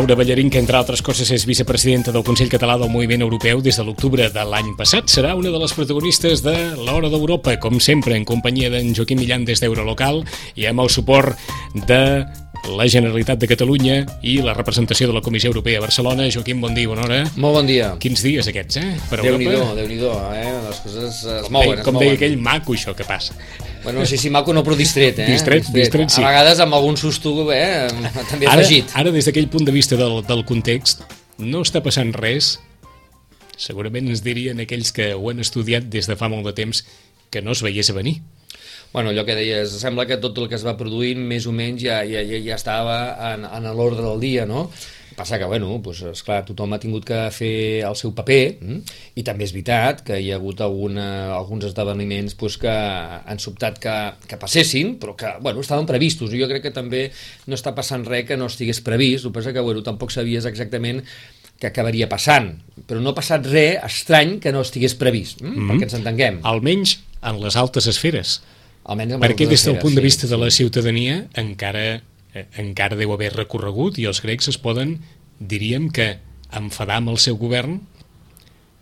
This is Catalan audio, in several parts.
Laura Ballarín, que entre altres coses és vicepresidenta del Consell Català del Moviment Europeu des de l'octubre de l'any passat, serà una de les protagonistes de l'Hora d'Europa, com sempre, en companyia d'en Joaquim Millan des d'Eurolocal i amb el suport de la Generalitat de Catalunya i la representació de la Comissió Europea a Barcelona. Joaquim, bon dia, bona hora. Molt bon dia. Quins dies aquests, eh? Per Déu-n'hi-do, déu nhi déu eh? Les coses es com mouen, deia, Com deia aquell maco, això que passa. Bueno, no sé si maco no, però distret, eh? Distret, distret, distret sí. A vegades amb algun susto, eh? També ara, afegit. Ara, des d'aquell punt de vista del, del context, no està passant res. Segurament ens dirien aquells que ho han estudiat des de fa molt de temps que no es veiés a venir. Bueno, allò que deies, sembla que tot el que es va produint més o menys ja, ja, ja, ja estava en, en l'ordre del dia, no? Passa que, bueno, doncs, esclar, tothom ha tingut que fer el seu paper mm? i també és veritat que hi ha hagut alguna, alguns esdeveniments doncs, que han sobtat que, que passessin, però que, bueno, estaven previstos. Jo crec que també no està passant res que no estigués previst, el que passa que, bueno, tampoc sabies exactament que acabaria passant, però no ha passat res estrany que no estigués previst? Mm -hmm. perquè ens entenguem. Almenys en les altes esferes. Almenys en perquè des del punt de vista sí. de la ciutadania encara eh, encara deu haver recorregut i els grecs es poden, diríem que, enfadar amb el seu govern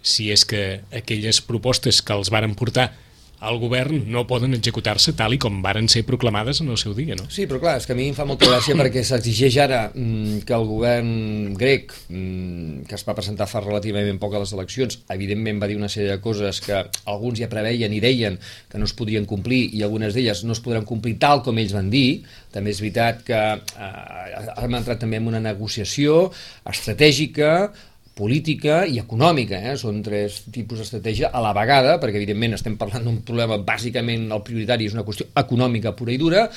si és que aquelles propostes que els varen portar al govern no poden executar-se tal i com varen ser proclamades en el seu dia, no? Sí, però clar, és que a mi em fa molta gràcia perquè s'exigeix ara mm, que el govern grec, mm, que es va presentar fa relativament poc a les eleccions, evidentment va dir una sèrie de coses que alguns ja preveien i deien que no es podien complir i algunes d'elles no es podran complir tal com ells van dir. També és veritat que eh, hem entrat també en una negociació estratègica política i econòmica, eh? són tres tipus d'estratègia a la vegada, perquè evidentment estem parlant d'un problema, bàsicament el prioritari és una qüestió econòmica pura i dura,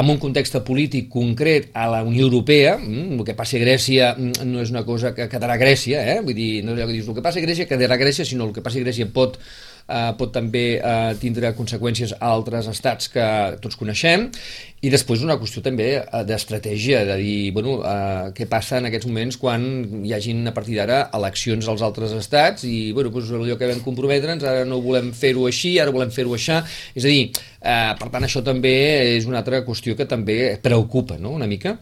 amb un context polític concret a la Unió Europea, mm, el que passi a Grècia mm, no és una cosa que quedarà a Grècia, eh? vull dir, no és allò que dius, el que passi a Grècia quedarà a Grècia, sinó el que passi a Grècia pot eh, pot també eh, tindre conseqüències a altres estats que tots coneixem i després una qüestió també eh, d'estratègia, de dir, bueno, eh, què passa en aquests moments quan hi hagin a partir d'ara eleccions als altres estats i, bueno, doncs allò que vam comprometre'ns, ara no volem fer-ho així, ara volem fer-ho així, és a dir, eh, per tant, això també és una altra qüestió que també preocupa, no?, una mica.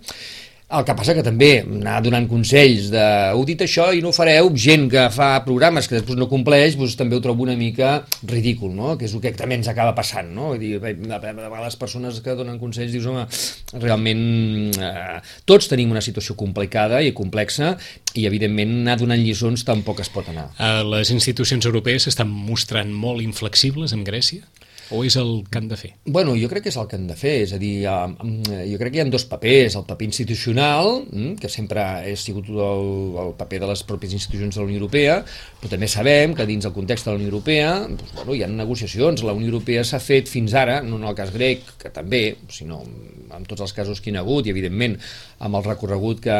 El que passa que també anar donant consells de heu dit això i no ho fareu, gent que fa programes que després no compleix, doncs també ho trobo una mica ridícul, no? que és el que també ens acaba passant. No? Vull dir, vegades persones que donen consells dius, home, realment eh, tots tenim una situació complicada i complexa i evidentment anar donant lliçons tampoc es pot anar. Eh, les institucions europees s'estan mostrant molt inflexibles amb Grècia? O és el que han de fer? Bueno, jo crec que és el que han de fer, és a dir, jo crec que hi ha dos papers, el paper institucional, mm, que sempre ha sigut el, el paper de les pròpies institucions de la Unió Europea, però també sabem que dins el context de la Unió Europea doncs, bueno, hi ha negociacions, la Unió Europea s'ha fet fins ara, no en el cas grec, que també, sinó en tots els casos que hi ha hagut, i evidentment amb el recorregut que,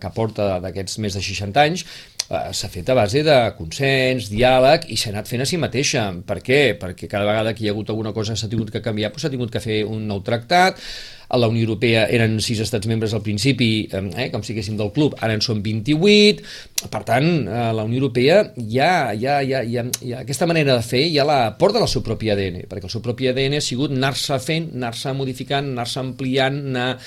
que porta d'aquests més de 60 anys, s'ha fet a base de consens, diàleg i s'ha anat fent a si mateixa. Per què? Perquè cada vegada que hi ha hagut alguna cosa s'ha tingut que canviar, doncs s'ha tingut que fer un nou tractat, a la Unió Europea eren sis estats membres al principi, eh, com si del club, ara en són 28, per tant, eh, la Unió Europea ja, ja, ja, ja, ja, aquesta manera de fer ja la porta al seu propi ADN, perquè el seu propi ADN ha sigut anar-se fent, anar-se modificant, anar-se ampliant, anar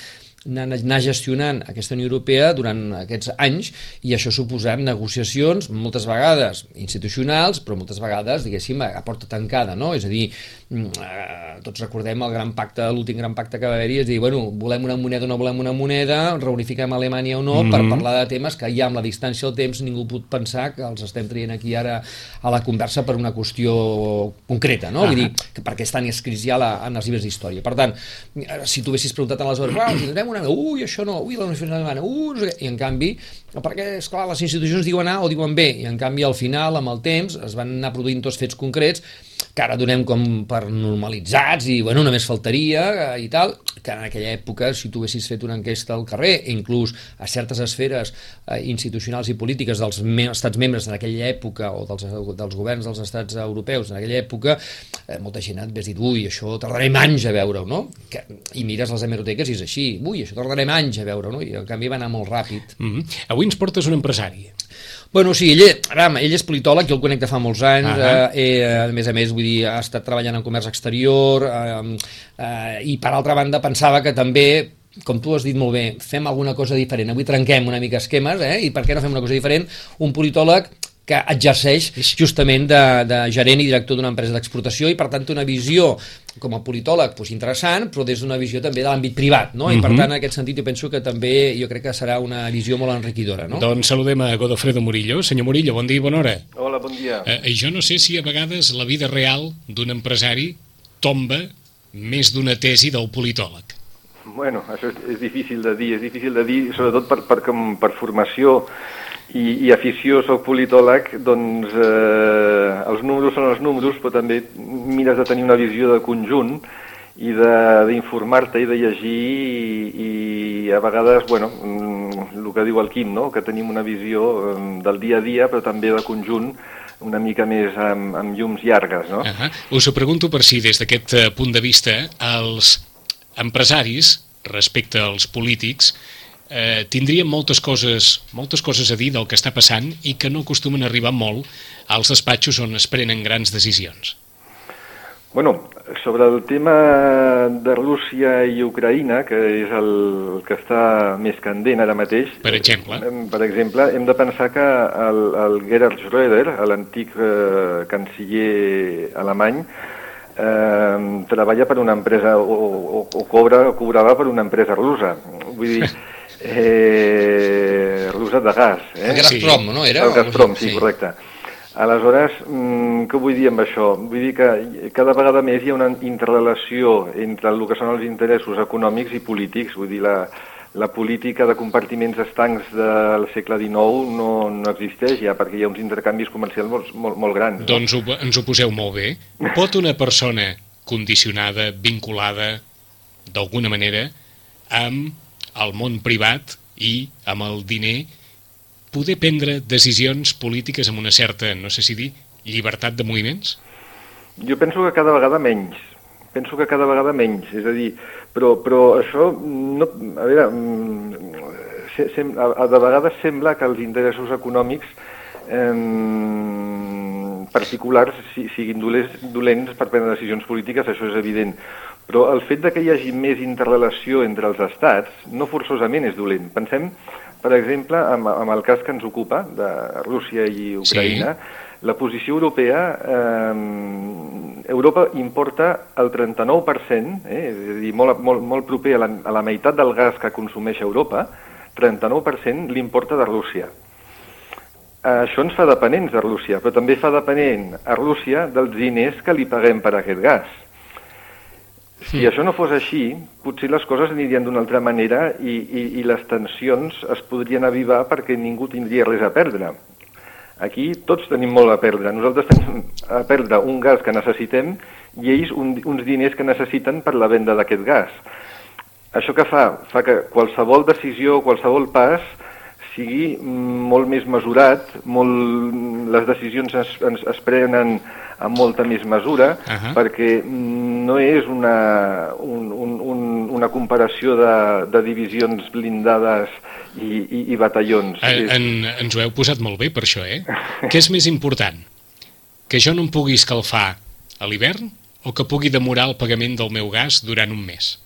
anar, gestionant aquesta Unió Europea durant aquests anys i això ha suposat negociacions moltes vegades institucionals però moltes vegades, diguéssim, a porta tancada no? és a dir, eh, tots recordem el gran pacte, l'últim gran pacte que va haver-hi és dir, bueno, volem una moneda o no volem una moneda reunifiquem Alemanya o no mm -hmm. per parlar de temes que ja amb la distància del temps ningú pot pensar que els estem traient aquí ara a la conversa per una qüestió concreta, no? Ah. Vull dir, que perquè estan escrits ja la, en els llibres d'història. Per tant, si tu haguessis preguntat aleshores, ah, tindrem una ui, això no, ui, la Universitat Alemanya, ui, no sé què. I en canvi, perquè, esclar, les institucions diuen A o diuen B, i en canvi al final, amb el temps, es van anar produint tots fets concrets que ara donem com per normalitzats i, bueno, només faltaria eh, i tal, que en aquella època, si tu haguessis fet una enquesta al carrer, inclús a certes esferes eh, institucionals i polítiques dels me estats membres en aquella època o dels, dels governs dels estats europeus en aquella època, eh, molta gent et dit, ui, això tardarem anys a veure-ho, no? Que, I mires les hemeroteques i és així, ui, això tardarem anys a veure-ho, no? I en canvi va anar molt ràpid. Mm -hmm. Avui ens portes un empresari. Bueno, sí, ell, ara, ell és politòleg, jo el conec de fa molts anys, uh -huh. eh, eh, a més a més, vull dir, ha estat treballant en comerç exterior, eh, eh, i per altra banda pensava que també com tu has dit molt bé, fem alguna cosa diferent, avui trenquem una mica esquemes, eh? i per què no fem una cosa diferent? Un politòleg que exerceix justament de, de gerent i director d'una empresa d'exportació i per tant té una visió com a politòleg pues, interessant, però des d'una visió també de l'àmbit privat, no? Uh -huh. I per mhm. tant, en aquest sentit, jo penso que també jo crec que serà una visió molt enriquidora, no? Doncs saludem a Godofredo Murillo. Senyor Murillo, bon dia i bona hora. Hola, bon dia. Eh, jo no sé si a vegades la vida real d'un empresari tomba més d'una tesi del politòleg. Bueno, això és, és difícil de dir, és difícil de dir, sobretot per, per, per formació i, i afició, soc politòleg, doncs eh, els números són els números, però també mires de tenir una visió de conjunt i d'informar-te i de llegir i, i a vegades, bueno, mm, el que diu el Quim, no? que tenim una visió mm, del dia a dia, però també de conjunt, una mica més amb, amb llums llargues. No? Uh -huh. Us ho pregunto per si, des d'aquest eh, punt de vista, els empresaris, respecte als polítics, eh, tindrien moltes coses, moltes coses a dir del que està passant i que no acostumen a arribar molt als despatxos on es prenen grans decisions. Bueno, sobre el tema de Rússia i Ucraïna, que és el que està més candent ara mateix... Per exemple? Per exemple, hem de pensar que el, el Gerhard Schröder, l'antic eh, canciller alemany, eh, treballa per una empresa o, o, o cobra, cobrava per una empresa russa. Vull dir, eh, rusa de gas. Eh? El Gazprom, sí. no? Era? El Gazprom, sí, sí, correcte. Aleshores, mm, què vull dir amb això? Vull dir que cada vegada més hi ha una interrelació entre el que són els interessos econòmics i polítics. Vull dir, la, la política de compartiments estancs del segle XIX no, no existeix ja, perquè hi ha uns intercanvis comercials molt, molt, molt grans. Doncs ho, ens ho poseu molt bé. Pot una persona condicionada, vinculada, d'alguna manera, amb al món privat i amb el diner poder prendre decisions polítiques amb una certa, no sé si dir, llibertat de moviments? Jo penso que cada vegada menys. Penso que cada vegada menys. És a dir, però, però això, no, a veure, mm, se, se, a, de vegades sembla que els interessos econòmics eh, particulars siguin dolents per prendre decisions polítiques, això és evident. Però el fet de que hi hagi més interrelació entre els estats no forçosament és dolent. Pensem, per exemple, amb, amb el cas que ens ocupa, de Rússia i Ucraïna, sí. la posició europea, eh, Europa importa el 39%, eh, és a dir, molt, molt, molt proper a la, a la meitat del gas que consumeix Europa, 39% l'importa de Rússia. Això ens fa dependents de Rússia, però també fa dependent a Rússia dels diners que li paguem per aquest gas. Si això no fos així, potser les coses anirien d'una altra manera i, i, i les tensions es podrien avivar perquè ningú tindria res a perdre. Aquí tots tenim molt a perdre. Nosaltres tenim a perdre un gas que necessitem i ells un, uns diners que necessiten per la venda d'aquest gas. Això que fa? Fa que qualsevol decisió, qualsevol pas sigui molt més mesurat, molt, les decisions es, es, es prenen amb molta més mesura, uh -huh. perquè no és una, un, un, un, una comparació de, de divisions blindades i, i, i batallons. En, en, ens ho heu posat molt bé per això, eh? Què és més important? Que jo no em pugui escalfar a l'hivern o que pugui demorar el pagament del meu gas durant un mes?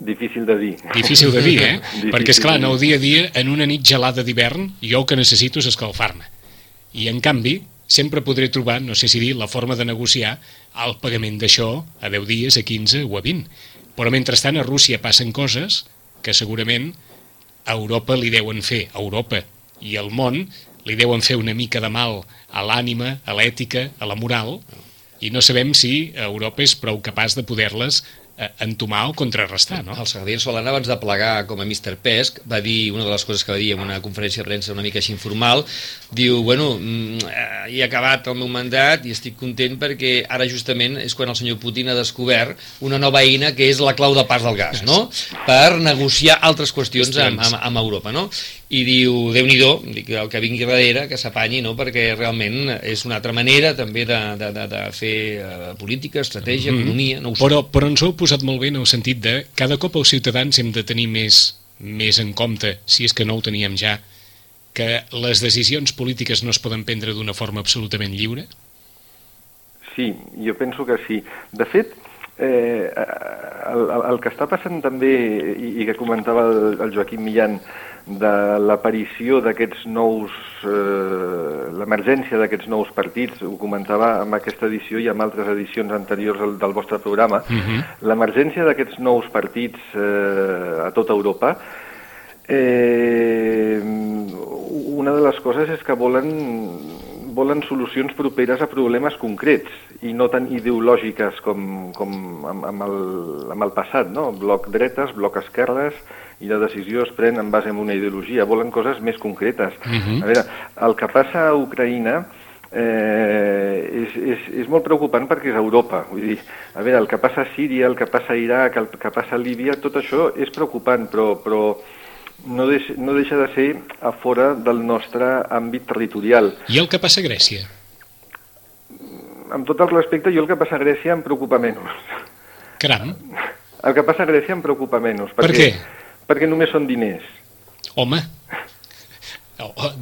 Difícil de dir. Difícil de dir, eh? Perquè, és clar, en el dia a dia, en una nit gelada d'hivern, jo el que necessito és escalfar-me. I, en canvi, sempre podré trobar, no sé si dir, la forma de negociar el pagament d'això a 10 dies, a 15 o a 20. Però mentrestant a Rússia passen coses que segurament a Europa li deuen fer, a Europa i al món li deuen fer una mica de mal a l'ànima, a l'ètica, a la moral, i no sabem si Europa és prou capaç de poder-les entomar o contrarrestar, no? El secretari Solana, abans de plegar com a Mr. Pesc, va dir, una de les coses que va dir en una conferència de premsa una mica així informal, diu, bueno, mm, eh, he acabat el meu mandat i estic content perquè ara justament és quan el senyor Putin ha descobert una nova eina que és la clau de pas del gas, no? Per negociar altres qüestions amb, amb, amb Europa, no? I diu, déu nhi dic el que vingui darrere, que s'apanyi, no? perquè realment és una altra manera també de, de, de, de fer uh, política, estratègia, mm -hmm. economia... No ho sé. però, però ens ho heu posat molt bé en el sentit de cada cop els ciutadans hem de tenir més, més en compte, si és que no ho teníem ja, que les decisions polítiques no es poden prendre d'una forma absolutament lliure? Sí, jo penso que sí. De fet, eh, el, el que està passant també, i, i que comentava el, el Joaquim Millan, de l'aparició d'aquests nous, eh, l'emergència d'aquests nous partits, ho comentava amb aquesta edició i amb altres edicions anteriors del, del vostre programa, uh -huh. l'emergència d'aquests nous partits eh, a tota Europa, eh, una de les coses és que volen volen solucions properes a problemes concrets i no tan ideològiques com, com amb, amb, el, amb el passat, no? Bloc dretes, bloc esquerres, i la decisió es pren en base a una ideologia, volen coses més concretes. Uh Mhm. -huh. A veure, el que passa a Ucraïna eh, és, és, és molt preocupant perquè és Europa. Vull dir, a veure, el que passa a Síria, el que passa a Iraq, el que passa a Líbia, tot això és preocupant, però, però no, deix, no deixa de ser a fora del nostre àmbit territorial. I el que passa a Grècia? Amb tot el respecte, jo el que passa a Grècia em preocupa menys. Caram, El que passa a Grècia em preocupa menys. Per perquè, què? Perquè només són diners. home,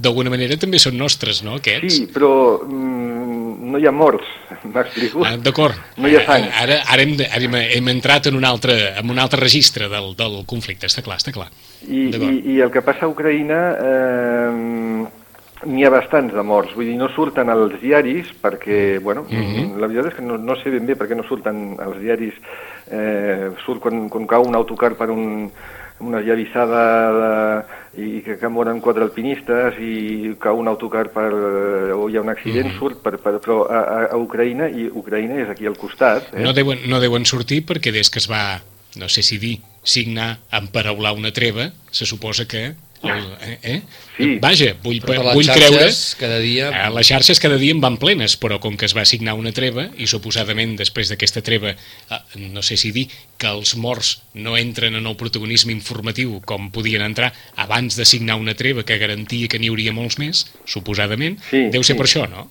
d'alguna manera també són nostres, no, aquests? Sí, però mm, no hi ha morts, m'explico? Ah, D'acord. No hi ha sang. Ara, ara, hem, ara hem, entrat en un altre, en un altre registre del, del conflicte, està clar, està clar. I, i, I el que passa a Ucraïna eh, n'hi ha bastants de morts, vull dir, no surten als diaris perquè, bueno, Mhm. la veritat és que no, no sé ben bé per què no surten als diaris, eh, surt quan, quan cau un autocar per un, una llavissada de, i que, que moren quatre alpinistes i cau un autocar per, eh, o hi ha un accident, Mhm. surt, per, per, però a, a, a Ucraïna, i Ucraïna és aquí al costat, eh? No deuen, no deuen sortir perquè des que es va, no sé si dir, signar, emparaular una treva, se suposa que... Eh, eh? Sí. Vaja, vull, Però per vull les creure... cada dia... Eh, les xarxes cada dia en van plenes, però com que es va signar una treva, i suposadament després d'aquesta treva, eh, no sé si dir que els morts no entren en el protagonisme informatiu com podien entrar abans de signar una treva que garantia que n'hi hauria molts més, suposadament, Sí, deu ser sí. per això, no?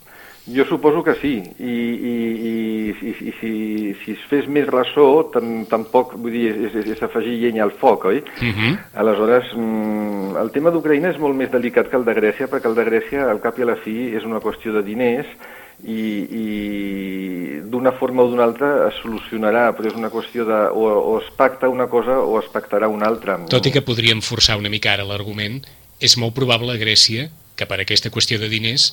Jo suposo que sí, i, i, i, i, i si, si es fes més ressò, tam, tampoc, vull dir, és, és, és afegir llenya al foc, oi? Uh -huh. Aleshores, mm, el tema d'Ucraïna és molt més delicat que el de Grècia, perquè el de Grècia, al cap i a la fi, és una qüestió de diners i, i d'una forma o d'una altra es solucionarà, però és una qüestió de o, o es pacta una cosa o es pactarà una altra. Tot i que podríem forçar una mica ara l'argument, és molt probable a Grècia que per aquesta qüestió de diners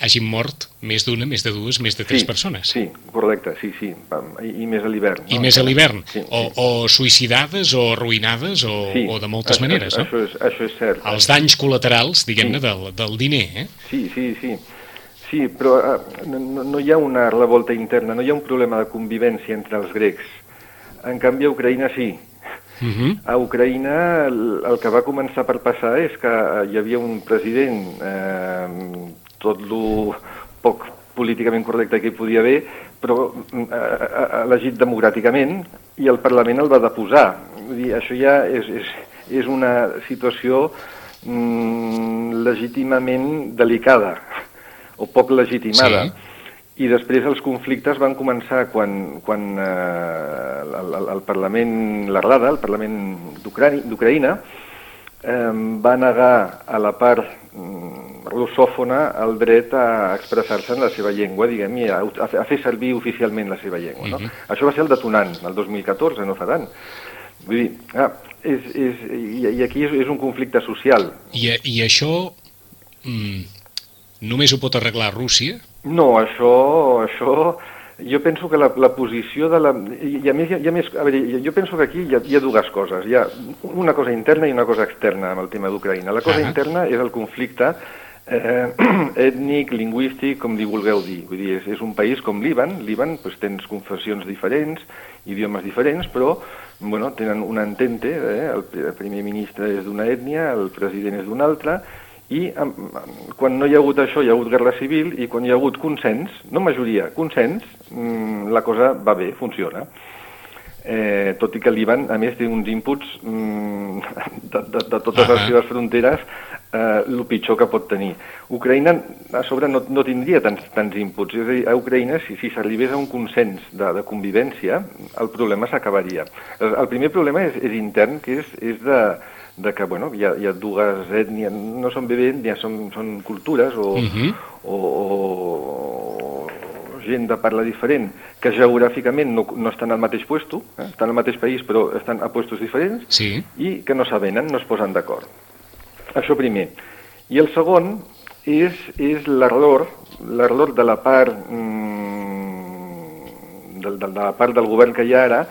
hagin mort més d'una, més de dues, més de tres sí, persones. Sí, correcte, sí, sí, i, i més a l'hivern. I més a l'hivern, Sí, o, sí. o suïcidades, o arruïnades, o, Sí, o de moltes això, maneres, no? Això és, això és cert. Els danys col·laterals, diguem-ne, Sí. del, del diner, eh? Sí, sí, sí. Sí, però eh, no, no hi ha una revolta interna, no hi ha un problema de convivència entre els grecs. En canvi, a Ucraïna sí. Uh -huh. A Ucraïna el, el que va començar per passar és que hi havia un president, eh, tot lo poc políticament correcte que hi podia haver, però eh, elegit democràticament, i el Parlament el va deposar. Vull dir, això ja és, és, és una situació mm, legítimament delicada, o poc legitimada. Sí. I després els conflictes van començar quan, quan eh, el, el, el Parlament, la Rada, el Parlament d'Ucraïna, eh, va negar a la part mm, russòfona el dret a expressar-se en la seva llengua, diguem i a, a, fer- servir oficialment la seva llengua. No? Mhm. Això va ser el detonant, el 2014, no fa tant. Vull dir, ah, és, és, i, i aquí és, és un conflicte social. I, I això mm, només ho pot arreglar Rússia? No, això, això jo penso que la, la posició de la... I, i a més, hi ha, més a veure, jo penso que aquí hi ha, hi ha dues coses. Hi ha una cosa interna i una cosa externa amb el tema d'Ucraïna. La cosa Ahà. interna és el conflicte eh, ètnic, lingüístic, com li vulgueu dir. Vull dir, és, és un país com Líban. Líban, doncs, tens confessions diferents, idiomes diferents, però bueno, tenen un entente, eh? el, el primer ministre és d'una ètnia, el president és d'una altra, i em, quan no hi ha hagut això, hi ha hagut guerra civil, i quan hi ha hagut consens, no majoria, consens, mm, la cosa va bé, funciona. Eh, tot i que l'Ivan, a més, té uns inputs mm, de, de, de totes Ahà. les seves fronteres eh, el pitjor que pot tenir. Ucraïna, a sobre, no, no tindria tants, tants inputs. És a dir, a Ucraïna, si, si s'arribés a un consens de, de convivència, el problema s'acabaria. El, el primer problema és, és intern, que és, és de, de que bueno, hi, ha, hi ha dues ètnies, no són bé ètnies, són, són cultures o, Mhm. o, o gent de parla diferent, que geogràficament no, no estan al mateix puesto, eh? estan al mateix país però estan a puestos diferents, sí. i que no s'avenen, no es posen d'acord. Això primer. I el segon és, és l'error, l'error de la part mm, de, de, de la part del govern que hi ha ara,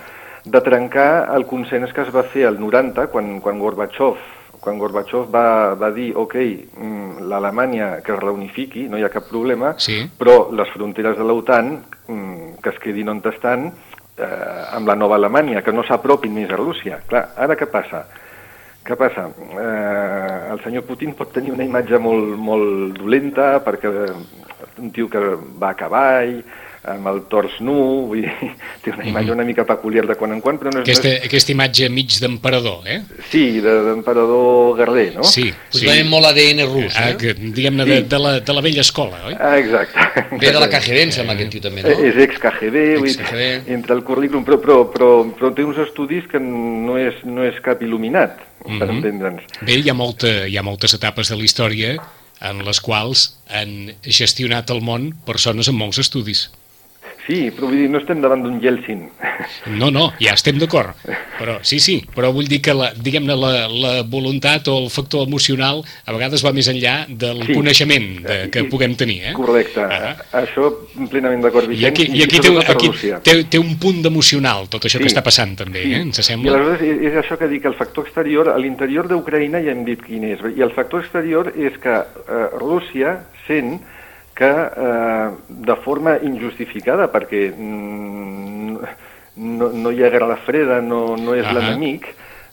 de trencar el consens que es va fer al 90, quan, quan Gorbachev quan Gorbachev va, va dir, ok, mm, l'Alemanya que es reunifiqui, no hi ha cap problema, sí. però les fronteres de l'OTAN mm, que es quedin on estan eh, amb la nova Alemanya, que no s'apropin més a Rússia. Clar, ara què passa? Què passa? Eh, el senyor Putin pot tenir una imatge molt, molt dolenta perquè un tio que va a cavall, amb el tors nu, vull dir, té una imatge una mica peculiar de quan en quan, però no és... Aquesta, no és... aquesta imatge mig d'emperador, eh? Sí, d'emperador guerrer, no? Sí, Pues sí. veiem molt ADN rus, Ah, eh? que, diguem-ne, de, de, la, de la vella escola, oi? Ah, exacte. Ve de la KGB, em sembla, aquest tio també, Eh, no? És ex-KGB, vull dir, Ex-KGB. entre el currículum, però, però, però, però té uns estudis que no és, no és cap il·luminat, per Mhm. entendre'ns. Bé, hi ha, molta, hi ha moltes etapes de la història en les quals han gestionat el món persones amb molts estudis. Sí, però vull dir, no estem davant d'un Yeltsin. No, no, ja estem d'acord. Però sí, sí, però vull dir que la, diguem-ne la, la voluntat o el factor emocional a vegades va més enllà del Sí. coneixement de, que I- puguem tenir, eh? Correcte. Ah. Això plenament d'acord, I Vicenç. aquí, i aquí, té, aquí té, té un punt d'emocional, tot això Sí. que està passant també, Sí. eh? Ens I sembla? aleshores és, és això que dic, el factor exterior, a l'interior d'Ucraïna ja hem dit quin és, i el factor exterior és que eh, Rússia sent que eh, de forma injustificada, perquè mm, no, no hi ha guerra freda, no, no és Ahà. l'enemic,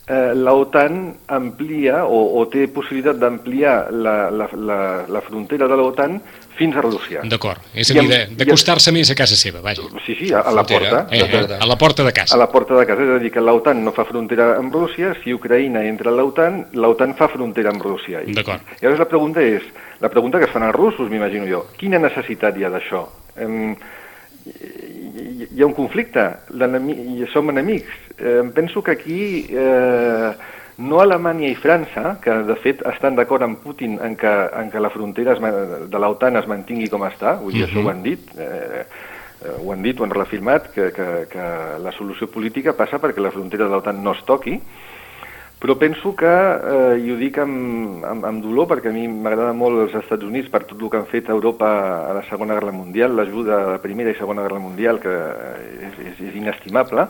eh, l'OTAN amplia o, o té possibilitat d'ampliar la, la, la, la frontera de l'OTAN fins a Rússia. D'acord, és a dir, d'acostar-se més a casa seva, vaja. Sí, sí, a, a la Frontera. porta. Eh, eh, porta. a la porta de a casa. la porta de casa, és a dir, que l'OTAN no fa frontera amb Rússia, si Ucraïna entra a l'OTAN, l'OTAN fa frontera amb Rússia. D'acord. I llavors la pregunta és, la pregunta que es fan els russos, m'imagino jo, quina necessitat hi ha d'això? Em, hi, hi ha un conflicte, i som enemics. Eh, penso que aquí eh, no Alemanya i França, que de fet estan d'acord amb Putin en que, en que la frontera es, de l'OTAN es mantingui com està, vull dir, això ho han dit, eh, eh, ho han dit, ho han reafirmat, que, que, que la solució política passa perquè la frontera de l'OTAN no es toqui, però penso que, eh, i ho dic amb, amb, amb dolor, perquè a mi m'agrada molt els Estats Units per tot el que han fet a Europa a la Segona Guerra Mundial, l'ajuda a la Primera i Segona Guerra Mundial, que és, és, és inestimable,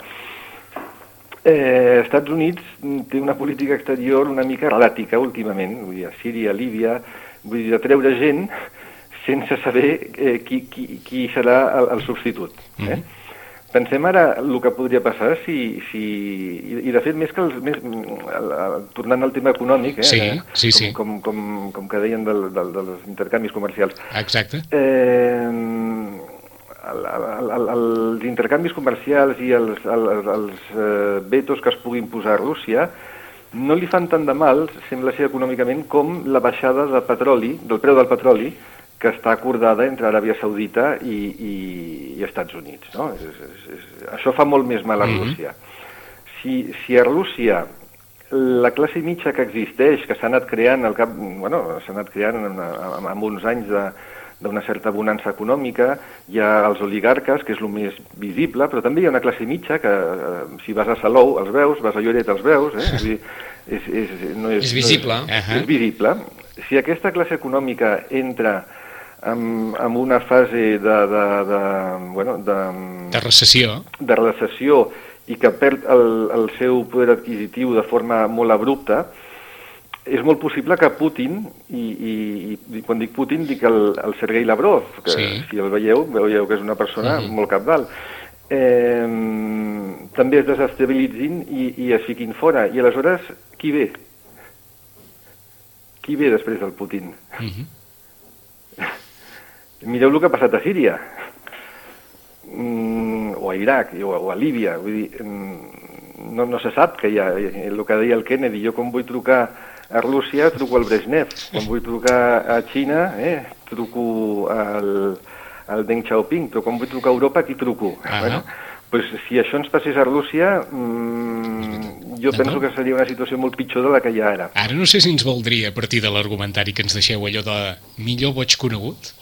eh, Estats Units té una política exterior una mica erràtica últimament, vull dir, a Síria, a Líbia, vull dir, de treure gent sense saber eh, qui, qui, qui serà el, el substitut. Eh? Pensem ara el que podria passar si... si i, I de fet, més que els... Més, el, el, tornant al tema econòmic, eh, Sí, eh, sí, com, sí. Com, com, com que deien del, del, dels intercanvis comercials, Exacte. Eh, el, el, el, els intercanvis comercials i els, els, els eh, vetos que es puguin posar a Rússia no li fan tant de mal, sembla ser econòmicament, com la baixada de petroli, del preu del petroli, que està acordada entre Aràbia Saudita i, i, i Estats Units. No? És, és, és, això fa molt més mal a Mhm. Rússia. Si, si a Rússia la classe mitja que existeix, que s'ha anat creant al cap, bueno, s'ha anat creant en uns anys de, d'una certa bonança econòmica, hi ha els oligarques, que és el més visible, però també hi ha una classe mitja que, eh, si vas a Salou els veus, vas a Lloret els veus, eh? Vull dir, és, és, no és, És visible. No és, és visible. Si aquesta classe econòmica entra en, en una fase de, de, de, bueno, de, De recessió. de recessió i que perd el, el seu poder adquisitiu de forma molt abrupta, és molt possible que Putin, i, i, i quan dic Putin dic el, el Sergei Lavrov, que Sí. si el veieu, veieu que és una persona Mhm. molt capdalt, eh, també es desestabilitzin i, i es fiquin fora. I aleshores, qui ve? Qui ve després del Putin? Mhm. Mireu el que ha passat a Síria, mm, o a Iraq, o, o a Líbia, vull dir, mm, no, no se sap que hi ha, el que deia el Kennedy, jo quan vull trucar a Rússia truco al Brezhnev, quan vull trucar a Xina eh, truco al, al Deng Xiaoping, però quan vull trucar a Europa, qui truco? Ah. Bueno, pues, si això ens passés a Rússia, mm, jo penso que seria una situació molt pitjor de la que hi ha ara. Ara no sé si ens valdria, a partir de l'argumentari que ens deixeu, allò de millor boig conegut?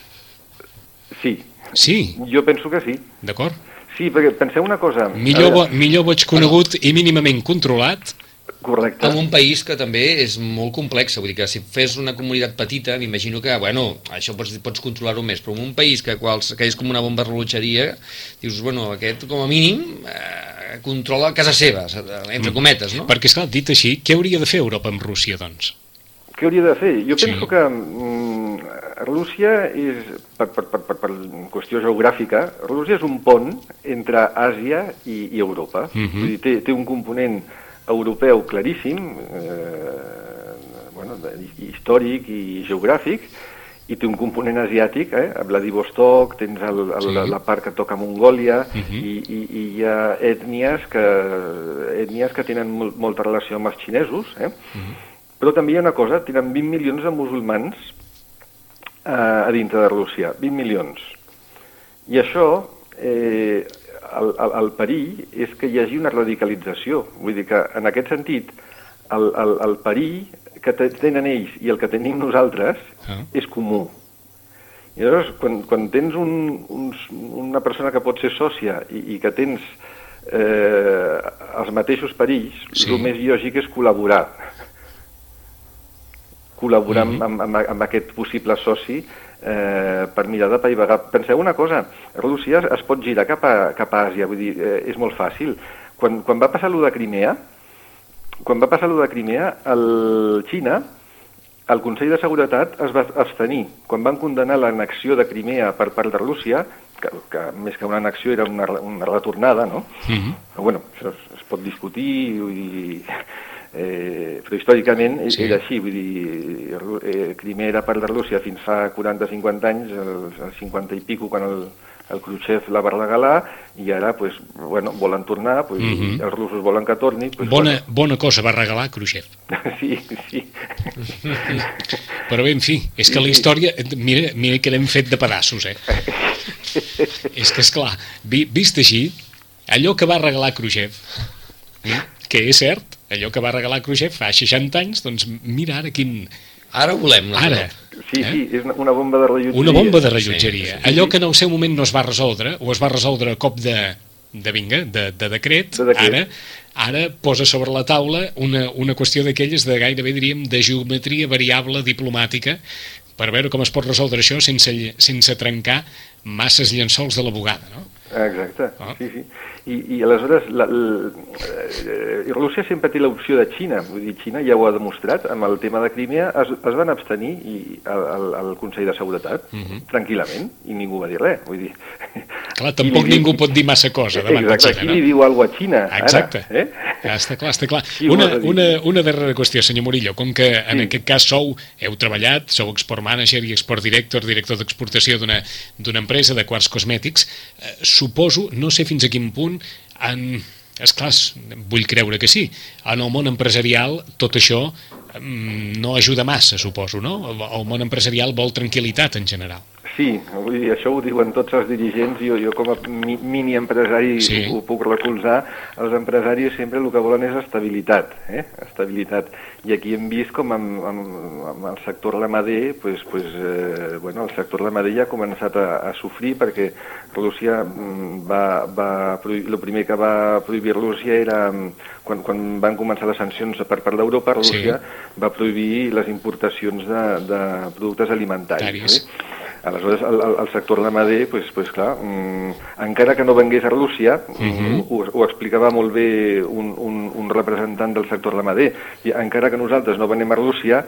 Sí, Sí? Jo penso que sí. D'acord. Sí, perquè penseu una cosa... Millor, bo, millor boig conegut i mínimament controlat Correcte. En un país que també és molt complex, vull dir que si fes una comunitat petita, m'imagino que, bueno, això pots, pots controlar-ho més, però en un país que, quals, que és com una bomba rellotgeria, dius, bueno, aquest com a mínim eh, controla casa seva, entre Mm. cometes, no? Perquè, esclar, dit així, què hauria de fer Europa amb Rússia, doncs? Què hauria de fer? Jo Sí. penso que mm, Rússia és, per, per, per, per, per qüestió geogràfica, Rússia és un pont entre Àsia i, i Europa. Mhm. Vull dir, té, té un component europeu claríssim, eh, bueno, històric i geogràfic, i té un component asiàtic, eh? a Vladivostok, tens el, el, Sí. sí. la part que toca Mongòlia, Mhm. i, i, i hi ha ètnies que, ètnies que tenen molt, molta relació amb els xinesos, eh? Però també hi ha una cosa, tenen 20 milions de musulmans eh, a dintre de Rússia, 20 milions. I això, eh, el, el, el perill és que hi hagi una radicalització. Vull dir que, en aquest sentit, el, el, el perill que te- tenen ells i el que tenim nosaltres Ah. és comú. I llavors, quan, quan tens un, un, una persona que pot ser sòcia i, i que tens eh, els mateixos perills, Sí. el més lògic és col·laborar col·laborar Mhm. amb, amb, amb aquest possible soci eh, per mirar de paivagar. Penseu una cosa, Rússia es pot girar cap a, cap a Àsia, vull dir, eh, és molt fàcil. Quan, quan va passar allò de Crimea, quan va passar allò de Crimea, el Xina, el Consell de Seguretat es va abstenir. Quan van condenar l'annexió de Crimea per part de Rússia, que, que més que una annexió era una, una retornada, no? Mhm. Però bueno, això es, es pot discutir, vull dir, eh, però històricament Sí. era així, vull dir, eh, Crimea era part de Rússia fins fa 40-50 anys, els, els 50 i pico, quan el, el Khrushchev la va regalar, i ara, pues, bueno, volen tornar, pues, Mhm. els russos volen que torni. Pues, Bona, bona cosa va regalar Khrushchev. Bueno, sí, sí. Però bé, en fi, és que la història... Mira, mira que l'hem fet de pedaços, eh? és que, és clar, vi, vist així, allò que va regalar Khrushchev, eh, que és cert, allò que va regalar Khrushchev fa 60 anys, doncs mira ara quin... Ara ho volem. no? Ara, Sí, Eh? sí, és una, bomba de rellotgeria. una bomba de rellotgeria. Sí, sí. Allò que en el seu moment no es va resoldre, o es va resoldre a cop de, de vinga, de, de decret, De decret. ara ara posa sobre la taula una, una qüestió d'aquelles de gairebé, diríem, de geometria variable diplomàtica per veure com es pot resoldre això sense, sense trencar masses llençols de la bugada, no? Exacte, Ah. sí, sí. I, i aleshores, la, la, eh, Rússia sempre té l'opció de Xina, vull dir, Xina ja ho ha demostrat, amb el tema de Crimea es, es van abstenir i, al, al, Consell de Seguretat, Mhm. tranquil·lament, i ningú va dir res, vull dir... Clar, Qui tampoc li ningú pot dir massa cosa davant Exacte, de qui Xina, li no? diu alguna a Xina, Exacte. ara? Eh? Ja està clar, està clar. Una, una, una darrera qüestió, senyor Murillo. Com que en Sí. aquest cas sou, heu treballat, sou export manager i export director, director d'exportació d'una empresa de quarts cosmètics, eh, suposo, no sé fins a quin punt, en, esclar, vull creure que sí, en el món empresarial tot això mm, no ajuda massa, suposo, no? El món empresarial vol tranquil·litat en general. Sí, vull dir, això ho diuen tots els dirigents, jo, jo com a mi, mini empresari Sí. ho, puc recolzar, els empresaris sempre el que volen és estabilitat, eh? estabilitat. I aquí hem vist com amb, amb, amb el sector ramader, pues, pues, eh, bueno, el sector ramader ja ha començat a, a sofrir perquè Rússia mm, va, va prohibir, el primer que va prohibir Rússia era mm, quan, quan van començar les sancions per part d'Europa, Sí. Rússia va prohibir les importacions de, de productes. Alimentaris. Eh? Aleshores, el, el, el sector ramader, pues, pues, clar, mm, encara que no vengués a Rússia, mm, ho, ho explicava molt bé un, un, un representant del sector ramader, i encara que nosaltres no venem a Rússia,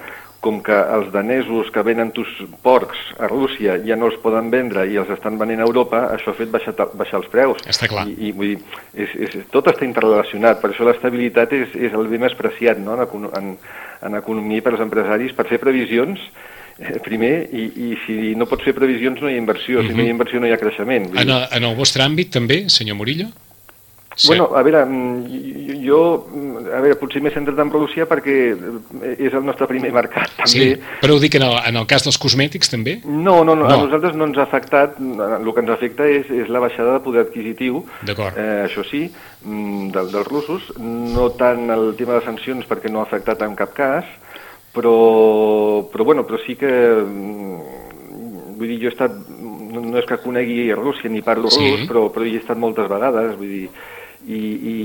com que els danesos que venen tus porcs a Rússia ja no els poden vendre i els estan venent a Europa, això ha fet baixar, baixar els preus. Està clar. I, i vull dir, és, és, tot està interrelacionat, per això l'estabilitat és, és el bé més preciat no? en, en, en economia per als empresaris, per fer previsions, primer, i, i si no pots fer previsions no hi ha inversió, si no hi ha inversió no hi ha creixement. En, el- en el vostre àmbit també, senyor Murillo? Sí. Bueno, a veure, mm, jo, mm, a veure, potser m'he centrat en Rússia perquè eh, és el nostre primer mercat, també. Sí, però ho dic en el, en el cas dels cosmètics també? No, no, no, a No. nosaltres no ens ha afectat, el que ens afecta és, és la baixada de poder adquisitiu, eh, això sí, mm, del, dels russos, no tant el tema de sancions perquè no ha afectat en cap cas, però, però, bueno, però sí que, mm, vull dir, jo he estat no, no és que conegui Rússia ni parlo sí. rus, però, però hi he estat moltes vegades, vull dir, i, i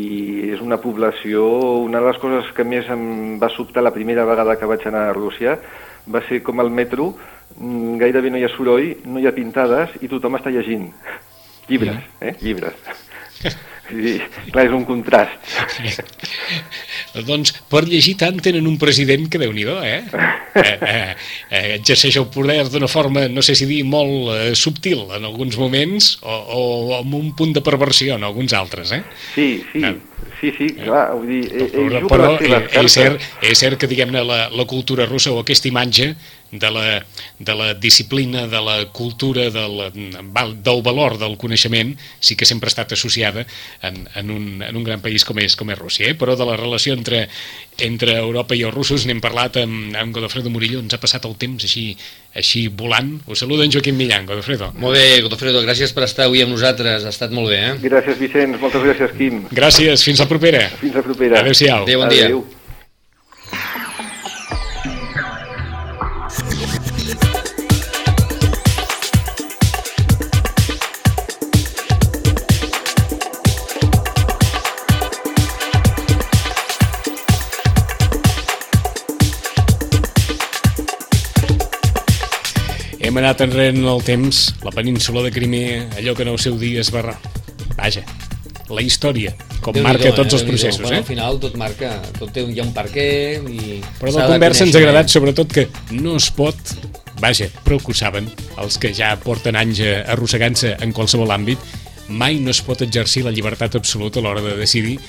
és una població, una de les coses que més em va sobtar la primera vegada que vaig anar a Rússia va ser com al metro, mm, gairebé no hi ha soroll, no hi ha pintades i tothom està llegint. Llibres, eh? Llibres. I, clar, és un contrast. doncs per llegir tant tenen un president que déu nhi eh? eh, eh, eh? Exerceix el poder d'una forma, no sé si dir, molt eh, subtil en alguns moments o, o amb un punt de perversió en alguns altres, eh? Sí, sí. Ah. Sí, sí, clar, vull dir, ell, ell però, però és, cert, és cert que, diguem-ne, la, la cultura russa o aquesta imatge de la, de la disciplina, de la cultura, de la, del valor del coneixement, sí que sempre ha estat associada en, en, un, en un gran país com és, com és Rússia. Eh? Però de la relació entre, entre Europa i els russos n'hem parlat amb, amb Godofredo Murillo, ens ha passat el temps així, així volant. Us saluda en Joaquim Millán, Godofredo. Molt bé, Godofredo, gràcies per estar avui amb nosaltres, ha estat molt bé. Eh? Gràcies, Vicenç, moltes gràcies, Quim. Gràcies, fins la propera. Fins la propera. Adéu-siau. Adéu, bon dia. Adéu. Hem anat enrere en el temps, la península de Crimea, allò que en el seu dia es va... Vaja, la història, com Déu marca tots eh? els processos. Bueno, eh? Al final tot marca, tot té un, hi ha un per què i... Però la conversa ens ha agradat sobretot que no es pot, vaja, però que ho saben, els que ja porten anys arrossegant-se en qualsevol àmbit, mai no es pot exercir la llibertat absoluta a l'hora de decidir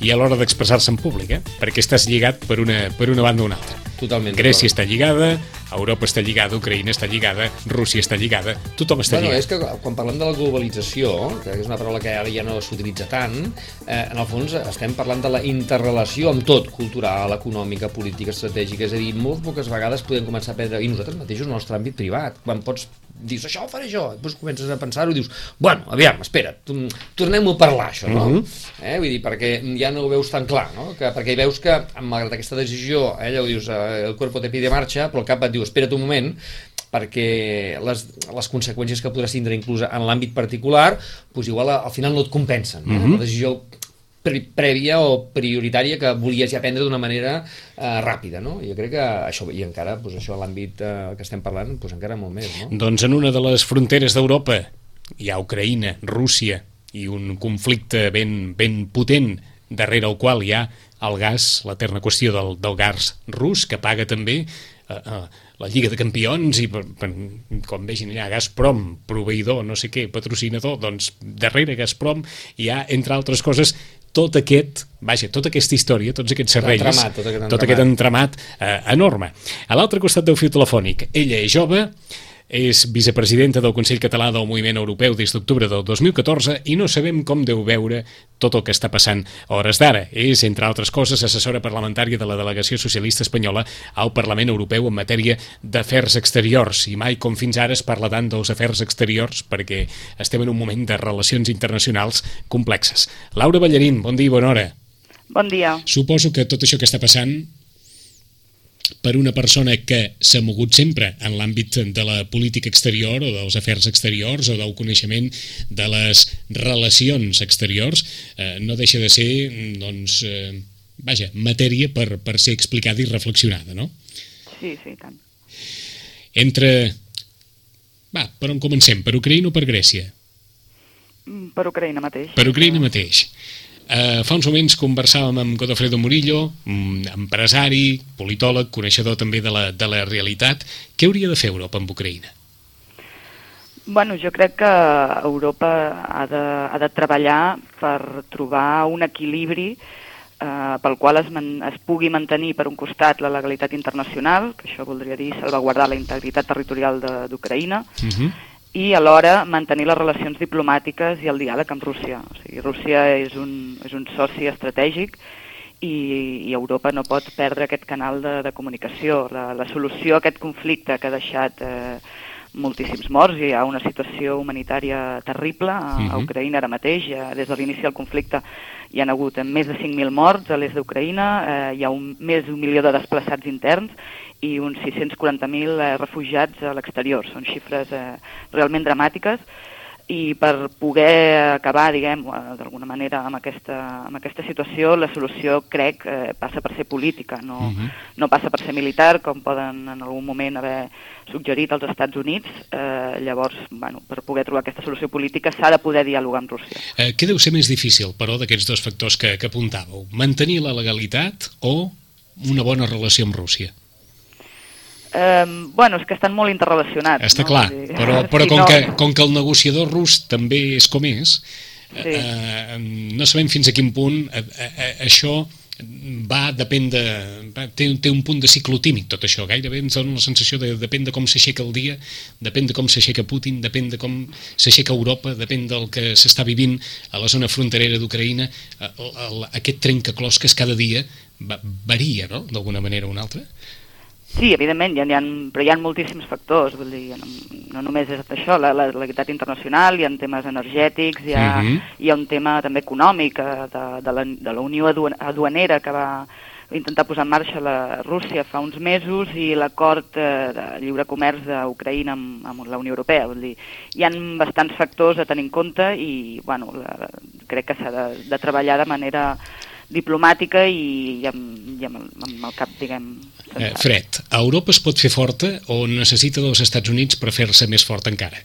i a l'hora d'expressar-se en públic, eh? perquè estàs lligat per una, per una banda o una altra. Totalment. Grècia està lligada, Europa està lligada, Ucraïna està lligada, Rússia està lligada, tothom està bueno, lligat. És que quan parlem de la globalització, que és una paraula que ara ja no s'utilitza tant, eh, en el fons estem parlant de la interrelació amb tot, cultural, econòmica, política, estratègica, és a dir, molt poques vegades podem començar a prendre, i nosaltres mateixos, en el nostre àmbit privat, quan pots dius, això ho faré jo, i després comences a pensar-ho i dius, bueno, aviam, espera, tornem-ho a parlar, això, no? Uh mhm. -huh. eh? Vull dir, perquè ja no ho veus tan clar, no? Que, perquè veus que, malgrat aquesta decisió, eh, allò dius, eh, el cuerpo te pide marxa, però el cap et diu, espera't un moment, perquè les, les conseqüències que podràs tindre inclús en l'àmbit particular, doncs igual al final no et compensen. Uh mhm. -huh. La decisió prèvia o prioritària que volies ja prendre d'una manera eh, ràpida, no? Jo crec que això, i encara, doncs això a l'àmbit eh, que estem parlant, doncs encara molt més, no? Doncs en una de les fronteres d'Europa hi ha Ucraïna, Rússia, i un conflicte ben, ben potent darrere el qual hi ha el gas, l'eterna qüestió del, del gas rus, que paga també eh, eh, la Lliga de Campions i per, per, com vegin allà Gazprom, proveïdor, no sé què, patrocinador, doncs darrere Gazprom hi ha, entre altres coses, tot aquest, vaja, tota aquesta història, tots aquests serrells, entramat, tot aquest entramat, tot aquest entramat eh, enorme. A l'altre costat del fiu telefònic, ella és jove, és vicepresidenta del Consell Català del Moviment Europeu des d'octubre del 2014 i no sabem com deu veure tot el que està passant a hores d'ara. És, entre altres coses, assessora parlamentària de la delegació socialista espanyola al Parlament Europeu en matèria d'afers exteriors. I mai com fins ara es parla tant dels afers exteriors perquè estem en un moment de relacions internacionals complexes. Laura Ballarín, bon dia i bona hora. Bon dia. Suposo que tot això que està passant per una persona que s'ha mogut sempre en l'àmbit de la política exterior o dels afers exteriors o del coneixement de les relacions exteriors, eh, no deixa de ser, doncs, eh, vaja, matèria per, per ser explicada i reflexionada, no? Sí, sí, tant. Entre... Va, per on comencem? Per Ucraïna o per Grècia? Mm, per Ucraïna mateix. Per Ucraïna mateix. Eh, fa uns moments conversàvem amb Godofredo Murillo, empresari, politòleg, coneixedor també de la, de la realitat. Què hauria de fer Europa amb Ucraïna? Bueno, jo crec que Europa ha de, ha de treballar per trobar un equilibri eh, pel qual es, man, es pugui mantenir per un costat la legalitat internacional, que això voldria dir salvaguardar la integritat territorial d'Ucraïna, uh mhm. -huh i alhora mantenir les relacions diplomàtiques i el diàleg amb Rússia. O sigui, Rússia és un, és un soci estratègic i, i Europa no pot perdre aquest canal de, de comunicació. La, la solució a aquest conflicte que ha deixat eh, moltíssims morts, hi ha una situació humanitària terrible a, a mhm. Ucraïna ara mateix, ja, des de l'inici del conflicte hi ha hagut més de 5.000 morts a l'est d'Ucraïna, eh, hi ha un, més d'un milió de desplaçats interns i uns 640.000 eh, refugiats a l'exterior. Són xifres eh, realment dramàtiques i per poder acabar, diguem, d'alguna manera amb aquesta, amb aquesta situació, la solució, crec, eh, passa per ser política, no, uh mhm. -huh. no passa per ser militar, com poden en algun moment haver suggerit als Estats Units. Eh, llavors, bueno, per poder trobar aquesta solució política s'ha de poder dialogar amb Rússia. Eh, què deu ser més difícil, però, d'aquests dos factors que, que apuntàveu? Mantenir la legalitat o una bona relació amb Rússia? Eh, bueno, és que estan molt interrelacionats. Està no? clar, però, però com, que, com que el negociador rus també és com és, sí. eh, no sabem fins a quin punt eh, eh, això va, depèn de... Va, té, té un punt de ciclotímic tot això, gairebé ens dona la sensació de depèn de com s'aixeca el dia, depèn de com s'aixeca Putin, depèn de com s'aixeca Europa, depèn del que s'està vivint a la zona fronterera d'Ucraïna, aquest trencaclosques cada dia va, varia, no?, d'alguna manera o una altra. Sí, evidentment, hi ha, hi ha, però hi ha moltíssims factors, vull dir, no, no només és això, la, la legalitat internacional, hi ha temes energètics, hi ha, uh. -huh. hi ha un tema també econòmic eh, de, de, la, de la Unió Aduanera que va intentar posar en marxa la Rússia fa uns mesos i l'acord eh, de lliure comerç d'Ucraïna amb, amb la Unió Europea. Vull dir, hi ha bastants factors a tenir en compte i bueno, la, crec que s'ha de, de treballar de manera diplomàtica i, i, amb, i amb, el, amb el cap, diguem... Eh, Fred, Europa es pot fer forta o necessita dels Estats Units per fer-se més forta encara?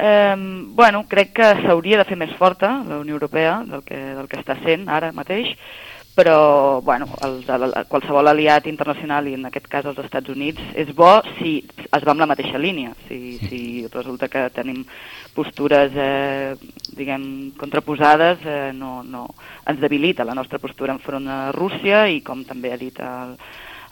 Eh, bueno, crec que s'hauria de fer més forta la Unió Europea del que, del que està sent ara mateix, però bueno, el, el, el, qualsevol aliat internacional, i en aquest cas els Estats Units, és bo si es va amb la mateixa línia. Si, si resulta que tenim postures, eh, diguem, contraposades, eh, no, no, ens debilita la nostra postura enfront a Rússia i, com també ha dit el,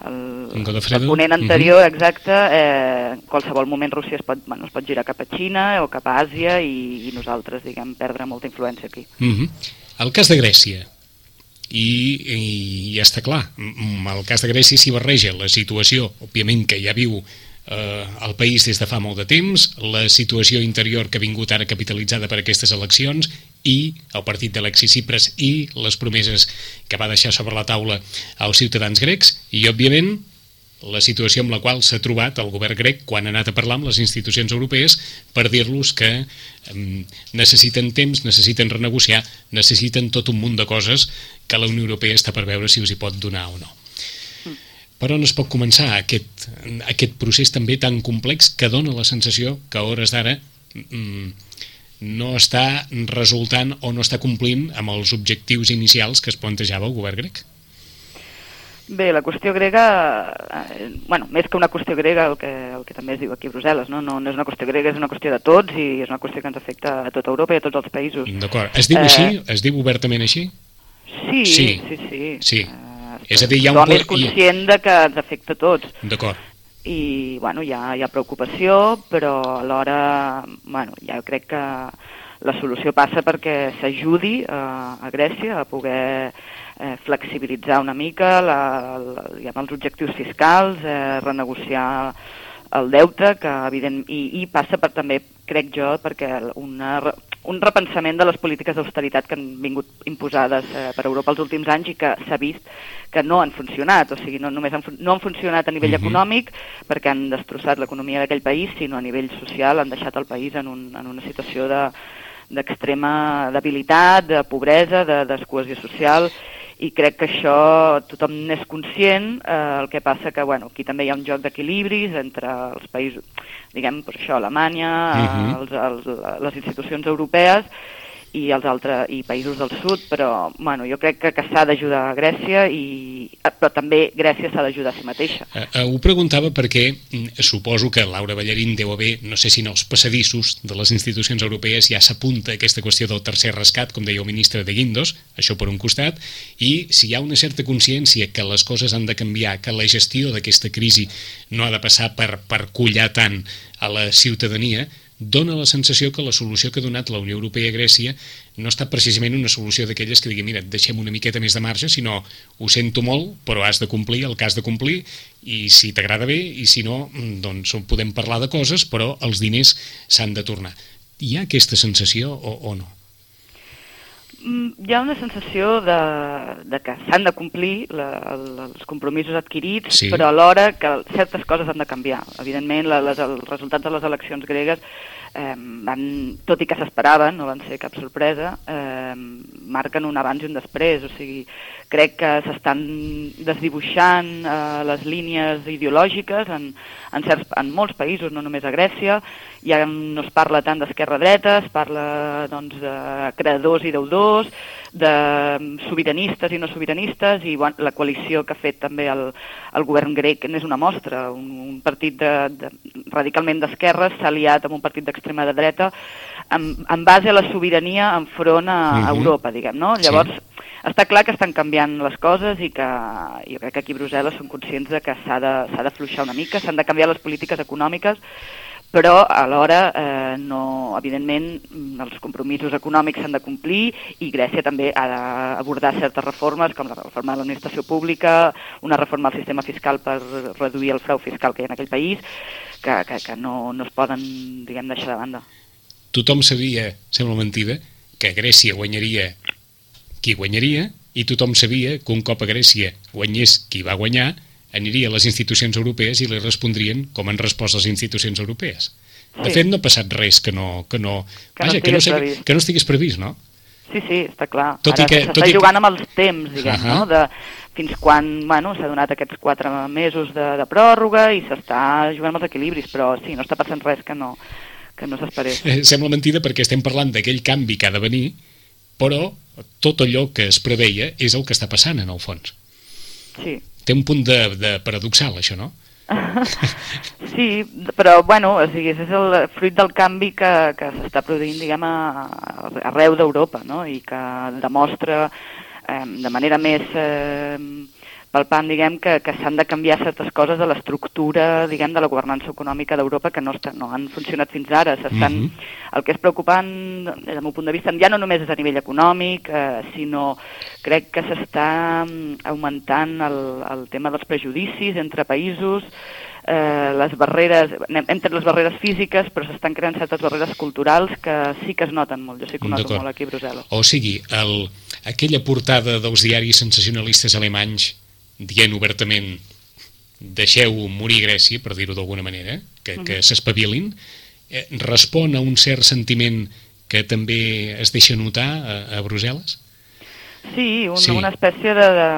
el, el ponent anterior, uh -huh. exacte, eh, en qualsevol moment Rússia es pot, bueno, es pot girar cap a Xina o cap a Àsia i, i nosaltres, diguem, perdre molta influència aquí. Uh -huh. El cas de Grècia, i, i ja està clar, el cas de Grècia s'hi barreja la situació, òbviament que ja viu eh, el país des de fa molt de temps, la situació interior que ha vingut ara capitalitzada per aquestes eleccions i el partit d'Alexis Cipres i les promeses que va deixar sobre la taula als ciutadans grecs i, òbviament, la situació amb la qual s'ha trobat el govern grec quan ha anat a parlar amb les institucions europees per dir-los que necessiten temps, necessiten renegociar, necessiten tot un munt de coses que la Unió Europea està per veure si us hi pot donar o no. Però no es pot començar aquest, aquest procés també tan complex que dona la sensació que a hores d'ara mm, no està resultant o no està complint amb els objectius inicials que es plantejava el govern grec. Bé, la qüestió grega, eh, bueno, més que una qüestió grega, el que, el que també es diu aquí a Brussel·les, no? No, no és una qüestió grega, és una qüestió de tots i és una qüestió que ens afecta a tota Europa i a tots els països. D'acord. Es diu eh, així? Es diu obertament així? Sí, sí, sí. sí. sí. Eh, és a dir, hi ha un... Tothom és conscient de que ens afecta a tots. D'acord. I, bueno, hi ha, hi ha preocupació, però alhora, bueno, ja crec que la solució passa perquè s'ajudi a, a Grècia a poder eh, flexibilitzar una mica la, la, els objectius fiscals, eh, renegociar el deute, que evident, i, i passa per també, crec jo, perquè una, un repensament de les polítiques d'austeritat que han vingut imposades eh, per Europa els últims anys i que s'ha vist que no han funcionat, o sigui, no només han, no han funcionat a nivell uh mhm. -huh. econòmic perquè han destrossat l'economia d'aquell país, sinó a nivell social han deixat el país en, un, en una situació de d'extrema debilitat, de pobresa, de descohesió social, i crec que això tothom n'és conscient, eh, el que passa que bueno, aquí també hi ha un joc d'equilibris entre els països, diguem, doncs això, Alemanya, uh mhm. -huh. els, els, les institucions europees, i els altres i països del sud, però bueno, jo crec que, que s'ha d'ajudar a Grècia i eh, però també Grècia s'ha d'ajudar a si mateixa. Uh, uh, ho preguntava perquè mm, suposo que Laura Ballarín deu haver, no sé si en els passadissos de les institucions europees ja s'apunta aquesta qüestió del tercer rescat, com deia el ministre de Guindos, això per un costat, i si hi ha una certa consciència que les coses han de canviar, que la gestió d'aquesta crisi no ha de passar per, per collar tant a la ciutadania, dona la sensació que la solució que ha donat la Unió Europea a Grècia no està precisament una solució d'aquelles que digui mira, deixem una miqueta més de marge, sinó ho sento molt, però has de complir el que has de complir i si t'agrada bé i si no, doncs podem parlar de coses, però els diners s'han de tornar. Hi ha aquesta sensació o, o no? Mm, hi ha una sensació de, de que s'han de complir la, el, els compromisos adquirits, Sí. però alhora que certes coses han de canviar. Evidentment, la, les, els resultats de les eleccions gregues, eh, van, tot i que s'esperaven, no van ser cap sorpresa, eh, marquen un abans i un després. O sigui, crec que s'estan desdibuixant eh, les línies ideològiques en, en, certs, en molts països, no només a Grècia. Ja no es parla tant d'esquerra-dreta, es parla doncs, de creadors i deudors, de sobiranistes i no sobiranistes, i bueno, la coalició que ha fet també el, el govern grec n'és una mostra. Un, un partit de, de, radicalment d'esquerres s'ha aliat amb un partit d'extrema de dreta en, en base a la sobirania enfront a, a Mhm. Europa, diguem, no? Sí. Està clar que estan canviant les coses i que jo crec que aquí a Brussel·les són conscients de que s'ha de, s'ha d'afluixar una mica, s'han de canviar les polítiques econòmiques, però alhora, eh, no, evidentment, mm, els compromisos econòmics s'han de complir i Grècia també ha d'abordar certes reformes, com la reforma de l'administració pública, una reforma al sistema fiscal per reduir el frau fiscal que hi ha en aquell país, que, que, que no, no es poden, diguem, deixar de banda. Tothom sabia, sembla mentida, que Grècia guanyaria qui guanyaria i tothom sabia que un cop a Grècia guanyés qui va guanyar, aniria a les institucions europees i li respondrien com han respost les institucions europees. De Sí. fet, no ha passat res que no... Que no, Que no vaja, que, no estigués sigui- previst. que no estigués previst, no? Sí, sí, està clar. Tot i Ara que- s'està tot i que- jugant amb els temps, diguem, Ahà. no? De, fins quan bueno, s'ha donat aquests quatre mesos de, de pròrroga i s'està jugant amb els equilibris, però sí, no està passant res que no, que no s'esperés. Eh, Sembla mentida perquè estem parlant d'aquell canvi que ha de venir, però tot allò que es preveia és el que està passant, en el fons. Sí. Té un punt de, de paradoxal, això, no? Sí, però, bueno, o sigui, és el fruit del canvi que, que s'està produint, diguem, a, arreu d'Europa, no? I que demostra eh, de manera més eh, palpant, diguem, que, que s'han de canviar certes coses de l'estructura, diguem, de la governança econòmica d'Europa que no, està, no han funcionat fins ara. S'estan... Mhm. El que és preocupant, des del meu punt de vista, ja no només és a nivell econòmic, eh, sinó crec que s'està mm, augmentant el, el tema dels prejudicis entre països, eh, les barreres, tret les barreres físiques, però s'estan creant certes barreres culturals que sí que es noten molt. Jo sí que noto molt aquí a Brussel·les. O sigui, el, aquella portada dels diaris sensacionalistes alemanys dient obertament deixeu morir Grècia, per dir-ho d'alguna manera, que, que s'espavilin, eh, respon a un cert sentiment que també es deixa notar a, a Brussel·les? Sí, un, Sí. una espècie de, de,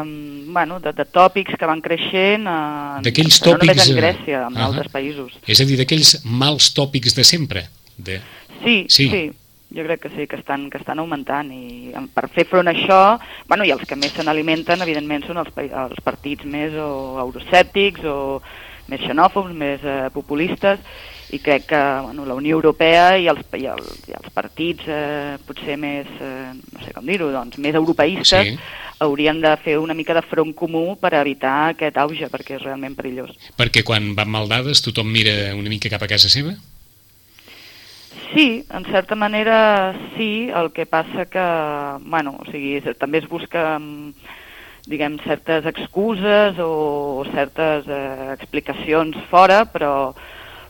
bueno, de, de tòpics que van creixent, eh, D'aquells no només tòpics, en eh, Grècia, en ahà. altres països. És a dir, d'aquells mals tòpics de sempre. De... Sí. sí, sí. Jo crec que sí, que estan, que estan augmentant i per fer front a això, bueno, i els que més se n'alimenten, evidentment, són els, els partits més o euroscèptics o més xenòfobs, més eh, populistes, i crec que bueno, la Unió Europea i els, i els, i els partits eh, potser més, eh, no sé com dir-ho, doncs, més europeistes Sí. haurien de fer una mica de front comú per evitar aquest auge, perquè és realment perillós. Perquè quan van mal dades tothom mira una mica cap a casa seva? Sí, en certa manera sí, el que passa que, bueno, o sigui, també es busca, diguem, certes excuses o certes eh, explicacions fora, però,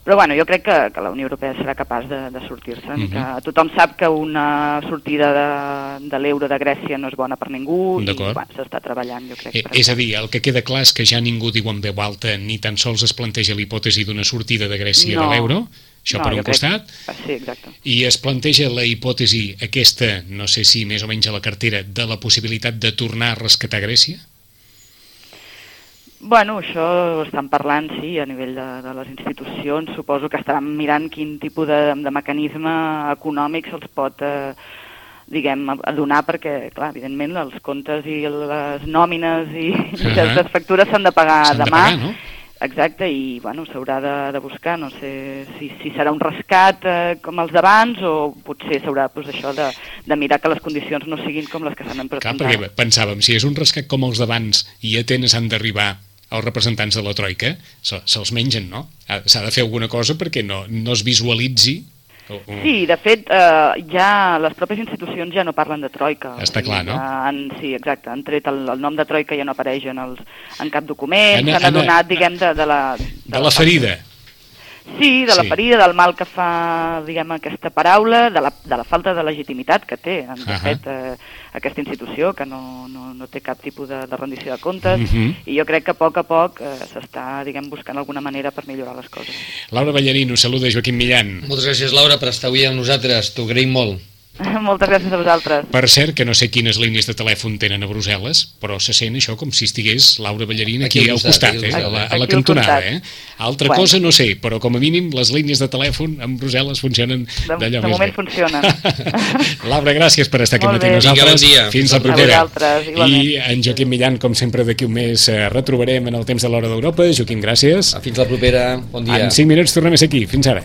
però bueno, jo crec que, que la Unió Europea serà capaç de, de sortir-se'n, Mhm. que tothom sap que una sortida de, de l'euro de Grècia no és bona per ningú i bueno, s'està treballant, jo crec. Eh, és a dir, el que queda clar és que ja ningú diu en veu alta ni tan sols es planteja l'hipòtesi d'una sortida de Grècia No. de l'euro, això No, per un crec- costat, Sí, exacte. i es planteja la hipòtesi aquesta, no sé si més o menys a la cartera, de la possibilitat de tornar a rescatar Grècia? Bueno, això estan parlant, sí, a nivell de, de les institucions. Suposo que estaran mirant quin tipus de, de mecanisme econòmic se'ls pot, eh, diguem, a- donar, perquè, clar, evidentment, els comptes i les nòmines i Ahà. certes factures s'han de pagar S'han de demà. pagar, no? Exacte, i bueno, s'haurà de, de buscar, no sé si, si serà un rescat eh, com els d'abans o potser s'haurà pues, això de, de mirar que les condicions no siguin com les que s'han Clar, presentat. perquè pensàvem, si és un rescat com els d'abans i a Atenes han d'arribar els representants de la Troika, se- se'ls mengen, no? Ha- S'ha de fer alguna cosa perquè no, no es visualitzi... o- o- Sí, de fet, eh, ja les pròpies institucions ja no parlen de troika. Està clar, no? Ja han, sí, exacte, han tret el, el nom de troika ja no apareix en, els, en cap document, Han- s'han han- adonat, diguem, de, de la... De la ferida. Sí, de la Sí. ferida, del mal que fa, diguem, aquesta paraula, de la, de la falta de legitimitat que té, en Ahà. fet, eh, aquesta institució, que no, no, no té cap tipus de, de rendició de comptes, Mhm. i jo crec que a poc a poc eh, s'està, diguem, buscant alguna manera per millorar les coses. Laura Ballarino, saluda Joaquim Millan. Moltes gràcies, Laura, per estar avui amb nosaltres. T'ho agraïm molt. Moltes gràcies a vosaltres. Per cert, que no sé quines línies de telèfon tenen a Brussel·les, però se sent això com si estigués Laura Ballarina aquí, Aquí al costat, aquí eh? a, la, a la cantonada. Eh? Altra Bueno. cosa no sé, però com a mínim les línies de telèfon en Brussel·les funcionen De, d'allò de més moment bé. funcionen. Laura, gràcies per estar aquí Molt amb bé. nosaltres. Bon dia. Fins la propera. I en Joaquim Millan, com sempre, d'aquí un mes eh, retrobarem en el temps de l'Hora d'Europa. Joaquim, gràcies. Fins la propera. Bon dia. En 5 minuts tornem a ser aquí. Fins ara.